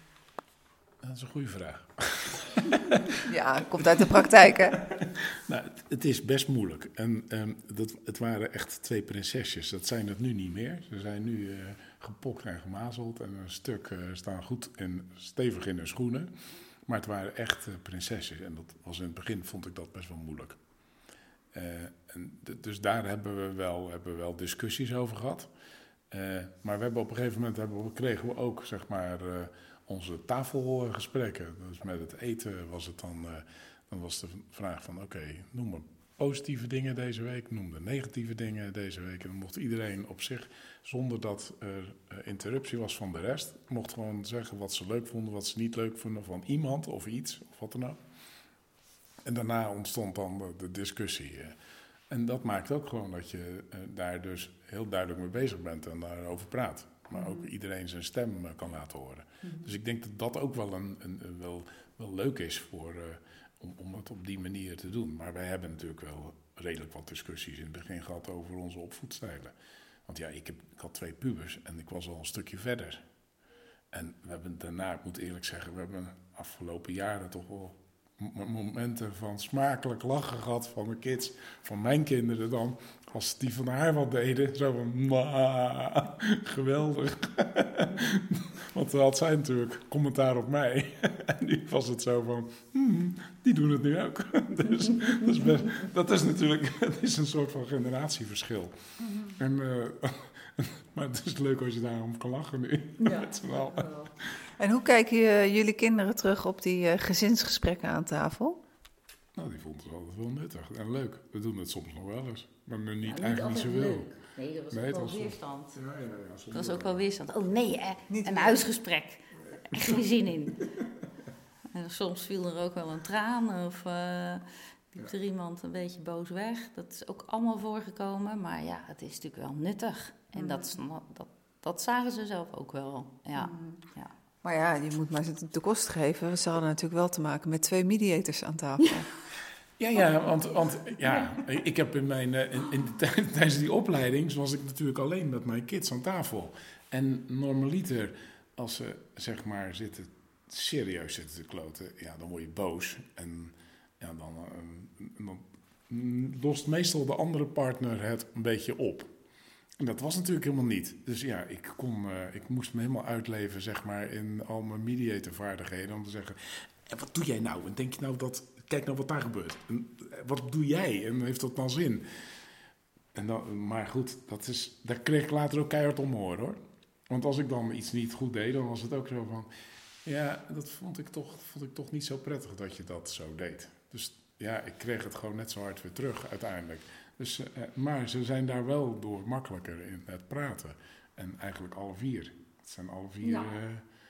Dat is een goede vraag. ja, komt uit de praktijk, hè? nou, het is best moeilijk. En um, dat, het waren echt twee prinsesjes. Dat zijn het nu niet meer. Ze zijn nu uh, gepokt en gemazeld. En een stuk uh, staan goed en stevig in hun schoenen. Maar het waren echt uh, prinsesjes. En dat was in het begin vond ik dat best wel moeilijk. en dus daar hebben we, wel, hebben we wel discussies over gehad. maar we hebben op een gegeven moment hebben we, kregen we ook zeg maar onze tafelgesprekken. Dus met het eten was het dan, eh, dan was de vraag van oké, noem maar positieve dingen deze week, noem de negatieve dingen deze week. En dan mocht iedereen op zich, zonder dat er eh, interruptie was van de rest, mocht gewoon zeggen wat ze leuk vonden, wat ze niet leuk vonden van iemand of iets, of wat dan ook. En daarna ontstond dan de, discussie. eh. En dat maakt ook gewoon dat je eh, daar dus heel duidelijk mee bezig bent en daarover praat. Maar ook iedereen zijn stem kan laten horen. Dus ik denk dat dat ook wel, een, een, wel, wel leuk is voor, om, om het op die manier te doen. Maar wij hebben natuurlijk wel redelijk wat discussies in het begin gehad over onze opvoedstijlen. Want ja, ik, heb, ik had twee pubers en ik was al een stukje verder. En we hebben daarna, ik moet eerlijk zeggen, we hebben afgelopen jaren toch wel momenten van smakelijk lachen gehad van de kids, van mijn kinderen dan. Als die van haar wat deden, zo van, "Mwah, geweldig. Want dan had zij natuurlijk commentaar op mij. en nu was het zo van, "Hmm, die doen het nu ook. dus dat is, best- dat is natuurlijk het is een soort van generatieverschil. En, eh, maar het is leuk als je daarom kan lachen nu. Allen. En hoe kijken jullie kinderen terug op die eh, gezinsgesprekken aan tafel? Nou, die vond het altijd wel nuttig en leuk. We doen het soms nog wel eens. Maar nu niet, Nou, eigenlijk niet altijd zoveel. leuk. Nee, dat was Nee, ook wel weerstand. Ja, ja, ja, Dat was ook wel weerstand. Oh nee, hè? Niet een huisgesprek. Echt geen zin in. En soms viel er ook wel een traan of eh liep er iemand een beetje boos weg. Dat is ook allemaal voorgekomen. Maar ja, het is natuurlijk wel nuttig. En dat, sna- dat, dat zagen ze zelf ook wel. Ja. ja. Maar ja, je moet maar zitten de kost geven. Ze hadden natuurlijk wel te maken met twee mediators aan tafel. Ja, ja, want, want ja, ik heb in mijn, eh, in, in de tijd- tijdens die opleiding was ik natuurlijk alleen met mijn kids aan tafel. En normaliter, als ze zeg maar zitten, serieus zitten te kloten, ja, dan word je boos. En ja, dan, eh, lost meestal de andere partner het een beetje op. En dat was natuurlijk helemaal niet. Dus ja, ik, kon, eh, ik moest me helemaal uitleven, zeg maar, in al mijn mediatorvaardigheden. Om te zeggen, en wat doe jij nou? En denk je nou dat, kijk nou wat daar gebeurt. En eh, wat doe jij? En heeft dat dan zin? En dan, maar goed, dat is, daar kreeg ik later ook keihard om horen hoor. Want als ik dan iets niet goed deed, dan was het ook zo van... Ja, dat vond ik toch, vond ik toch niet zo prettig dat je dat zo deed. Dus ja, ik kreeg het gewoon net zo hard weer terug uiteindelijk. Dus, eh, maar ze zijn daar wel door makkelijker in het praten. En eigenlijk alle vier. Het zijn alle vier... Ja. eh,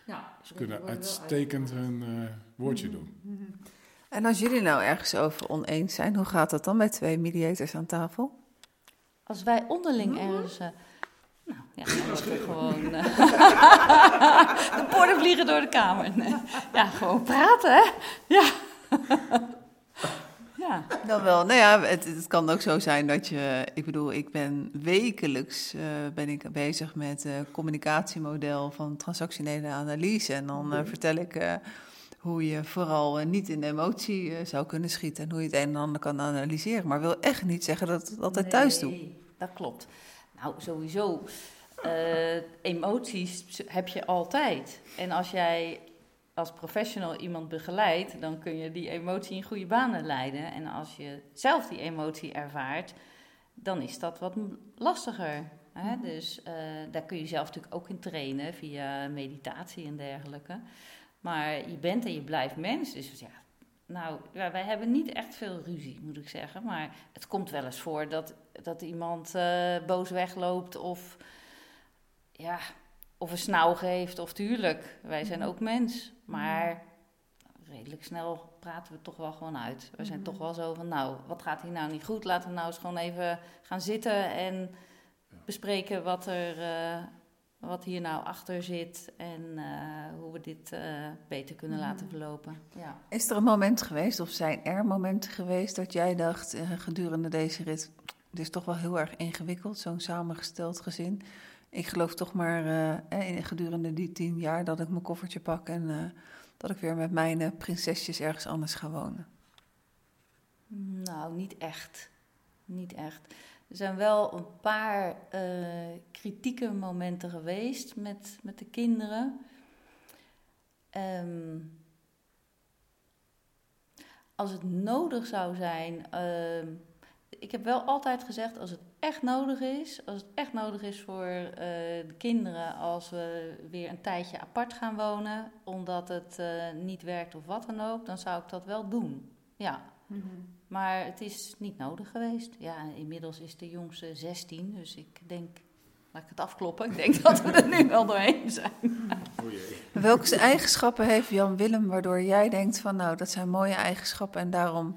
ja. ze kunnen uitstekend hun eh, woordje doen. En als jullie nou ergens over oneens zijn, hoe gaat dat dan met twee mediators aan tafel? Als wij onderling ergens... eh, nou, ja, dan wordt er gewoon... eh, de borden vliegen door de kamer. Nee. Ja, gewoon praten, hè? Ja. ja. Dan wel. Nou ja, het, het kan ook zo zijn dat je... Ik bedoel, ik ben wekelijks eh, ben ik bezig met het communicatiemodel van transactionele analyse. En dan eh, vertel ik eh, hoe je vooral eh, niet in de emotie eh, zou kunnen schieten. En hoe je het een en ander kan analyseren. Maar wil echt niet zeggen dat het altijd thuis doe. Nee, dat klopt. Nou, sowieso. eh, emoties heb je altijd. En als jij als professional iemand begeleidt, dan kun je die emotie in goede banen leiden. En als je zelf die emotie ervaart, dan is dat wat lastiger. Hè? Dus eh, daar kun je zelf natuurlijk ook in trainen via meditatie en dergelijke. Maar je bent en je blijft mens. Dus ja, nou, wij hebben niet echt veel ruzie, moet ik zeggen. Maar het komt wel eens voor dat, dat iemand eh, boos wegloopt of, ja, of een snauw geeft. Of tuurlijk, wij zijn ook mens. Maar redelijk snel praten we toch wel gewoon uit. We zijn toch wel zo van, nou, wat gaat hier nou niet goed? Laten we nou eens gewoon even gaan zitten en bespreken wat, er, eh, wat hier nou achter zit. En eh, hoe we dit eh, beter kunnen laten verlopen. Ja. Is er een moment geweest, of zijn er momenten geweest, dat jij dacht eh, gedurende deze rit, dit is toch wel heel erg ingewikkeld, zo'n samengesteld gezin. Ik geloof toch maar in, gedurende die tien jaar dat ik mijn koffertje pak en dat ik weer met mijn prinsesjes ergens anders ga wonen. Nou, niet echt. Niet echt. Er zijn wel een paar eh, kritieke momenten geweest met, met de kinderen. Ehm, als het nodig zou zijn, ehm, ik heb wel altijd gezegd, als het echt nodig is, als het echt nodig is voor eh, de kinderen, als we weer een tijdje apart gaan wonen, omdat het eh, niet werkt of wat dan ook, dan zou ik dat wel doen. Ja. Maar het is niet nodig geweest. Ja, inmiddels is de jongste 16, dus ik denk, laat ik het afkloppen, ik denk dat we er nu wel doorheen zijn. Jee. Welke eigenschappen heeft Jan Willem waardoor jij denkt van nou, dat zijn mooie eigenschappen en daarom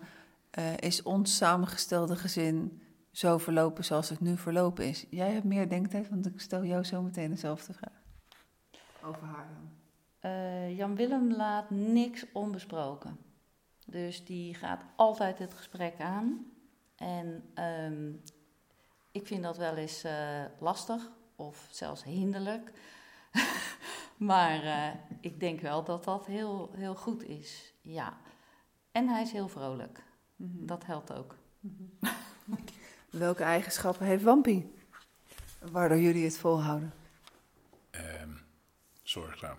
eh, is ons samengestelde gezin zo verlopen zoals het nu verlopen is? Jij hebt meer denktijd, want ik stel jou zo meteen dezelfde vraag. Over haar dan. Eh, Jan Willem laat niks onbesproken. Dus die gaat altijd het gesprek aan. En ehm, ik vind dat wel eens eh, lastig of zelfs hinderlijk. maar eh, ik denk wel dat dat heel, heel goed is. Ja. En hij is heel vrolijk. Dat helpt ook. Welke eigenschappen heeft Wampie? Waardoor jullie het volhouden? Ehm, zorgzaam.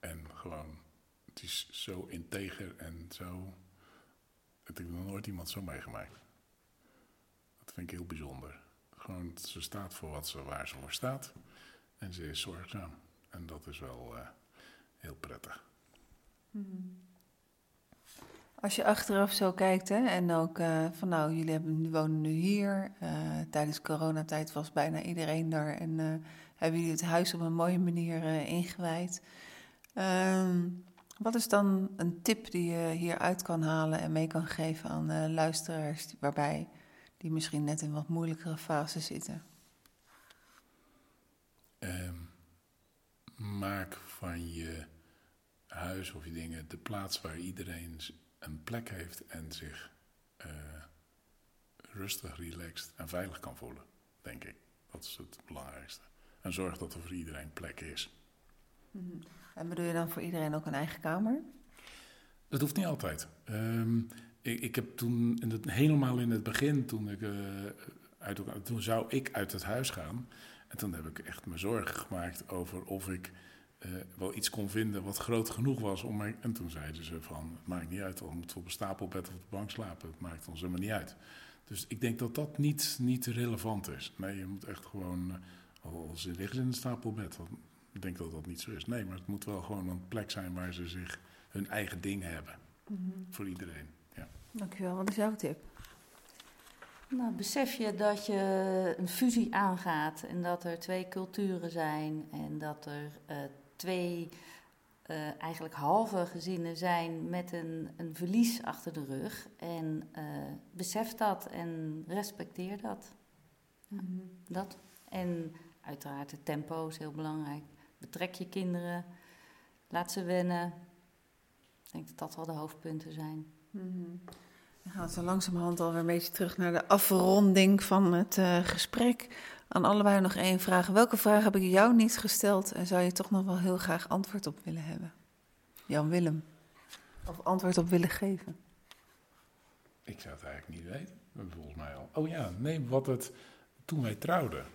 En gewoon, is zo integer en zo. Dat ik heb nog nooit iemand zo meegemaakt. Dat vind ik heel bijzonder. Gewoon, ze staat voor wat ze, waar ze voor staat. En ze is zorgzaam. En dat is wel eh, heel prettig. Als je achteraf zo kijkt, hè, en ook eh, van nou, jullie hebben, wonen nu hier. eh, tijdens coronatijd was bijna iedereen daar en hebben jullie het huis op een mooie manier ingewijd. Ehm, wat is dan een tip die je hieruit kan halen en mee kan geven aan eh, luisteraars waarbij die misschien net in wat moeilijkere fase zitten? Ehm, maak van je huis of je dingen de plaats waar iedereen een plek heeft en zich eh, rustig, relaxed en veilig kan voelen, denk ik. Dat is het belangrijkste. En zorg dat er voor iedereen plek is. En bedoel je dan voor iedereen ook een eigen kamer? Dat hoeft niet altijd. Ehm, ik, ik heb toen, in het, helemaal in het begin, toen, ik, eh, uit, toen zou ik uit het huis gaan. En toen heb ik echt me zorgen gemaakt over of ik eh, wel iets kon vinden wat groot genoeg was. Om en toen zeiden ze van, het maakt niet uit, al moeten we op een stapelbed of op de bank slapen. Het maakt ons helemaal niet uit. Dus ik denk dat dat niet, niet relevant is. Nee, je moet echt gewoon, eh, al ze liggen in een stapelbed. Ik denk dat dat niet zo is. Nee, maar het moet wel gewoon een plek zijn waar ze zich hun eigen ding hebben. Voor iedereen. Ja. Dankjewel, wat is jouw tip? Nou, besef je dat je een fusie aangaat en dat er twee culturen zijn en dat er eh, twee eh, eigenlijk halve gezinnen zijn met een, een verlies achter de rug. En eh, besef dat en respecteer dat. dat. En uiteraard het tempo is heel belangrijk. Betrek je kinderen, laat ze wennen. Ik denk dat dat wel de hoofdpunten zijn. We gaan zo langzamerhand alweer een beetje terug naar de afronding van het eh, gesprek. Aan allebei nog één vraag. Welke vraag heb ik jou niet gesteld en zou je toch nog wel heel graag antwoord op willen hebben? Jan Willem. Of antwoord op willen geven? Ik zou het eigenlijk niet weten. Volgens mij al. Oh ja, nee, wat het. Toen wij trouwden.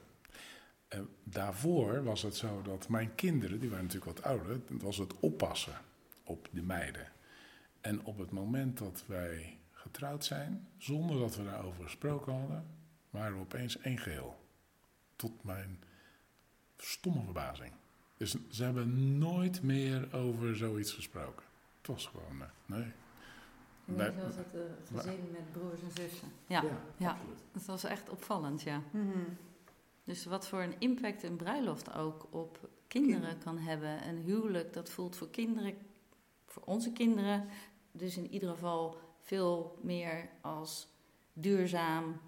Eh, daarvoor was het zo dat mijn kinderen, die waren natuurlijk wat ouder, het was het oppassen op de meiden. En op het moment dat wij getrouwd zijn, zonder dat we daarover gesproken hadden, waren we opeens één geheel. Tot mijn stomme verbazing. Dus ze hebben nooit meer over zoiets gesproken. Het was gewoon, eh, nee. Nee. was het gezin met broers en zussen. Ja, ja, dat was echt opvallend, ja. Dus wat voor een impact een bruiloft ook op kinderen kan hebben. Een huwelijk, dat voelt voor kinderen, voor onze kinderen, dus in ieder geval veel meer als duurzaam,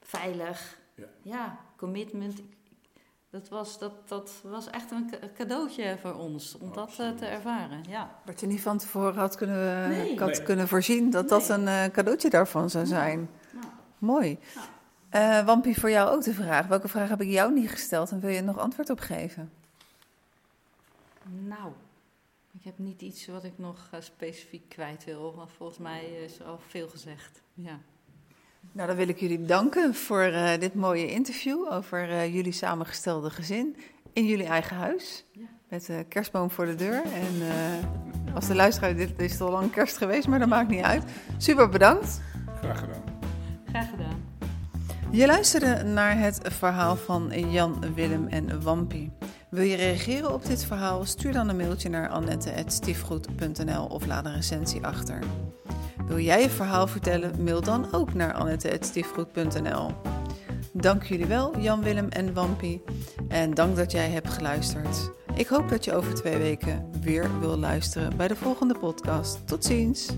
veilig. Ja. Ja, commitment. Dat was, dat, dat was echt een ca- cadeautje voor ons, om dat eh, te ervaren. Ja. Wat je niet van tevoren had kunnen, Nee. had Nee. kunnen voorzien dat dat een eh, cadeautje daarvan zou zijn. Nou, Mooi. Ja. Eh, Wampie, voor jou ook de vraag. Welke vraag heb ik jou niet gesteld en wil je nog antwoord op geven? Nou, ik heb niet iets wat ik nog eh, specifiek kwijt wil. Want volgens mij is er al veel gezegd. Ja. Nou, dan wil ik jullie danken voor eh, dit mooie interview over eh, jullie samengestelde gezin in jullie eigen huis. Ja. Met de kerstboom voor de deur. En eh, als de luisteraar, dit is al lang kerst geweest, maar dat maakt niet uit. Super bedankt. Graag gedaan. Graag gedaan. Je luisterde naar het verhaal van Jan, Willem en Wampie. Wil je reageren op dit verhaal? Stuur dan een mailtje naar annette.stiefgoed.nl of laat een recensie achter. Wil jij je verhaal vertellen? Mail dan ook naar annette.stiefgoed.nl. Dank jullie wel, Jan, Willem en Wampie. En dank dat jij hebt geluisterd. Ik hoop dat je over twee weken weer wil luisteren bij de volgende podcast. Tot ziens!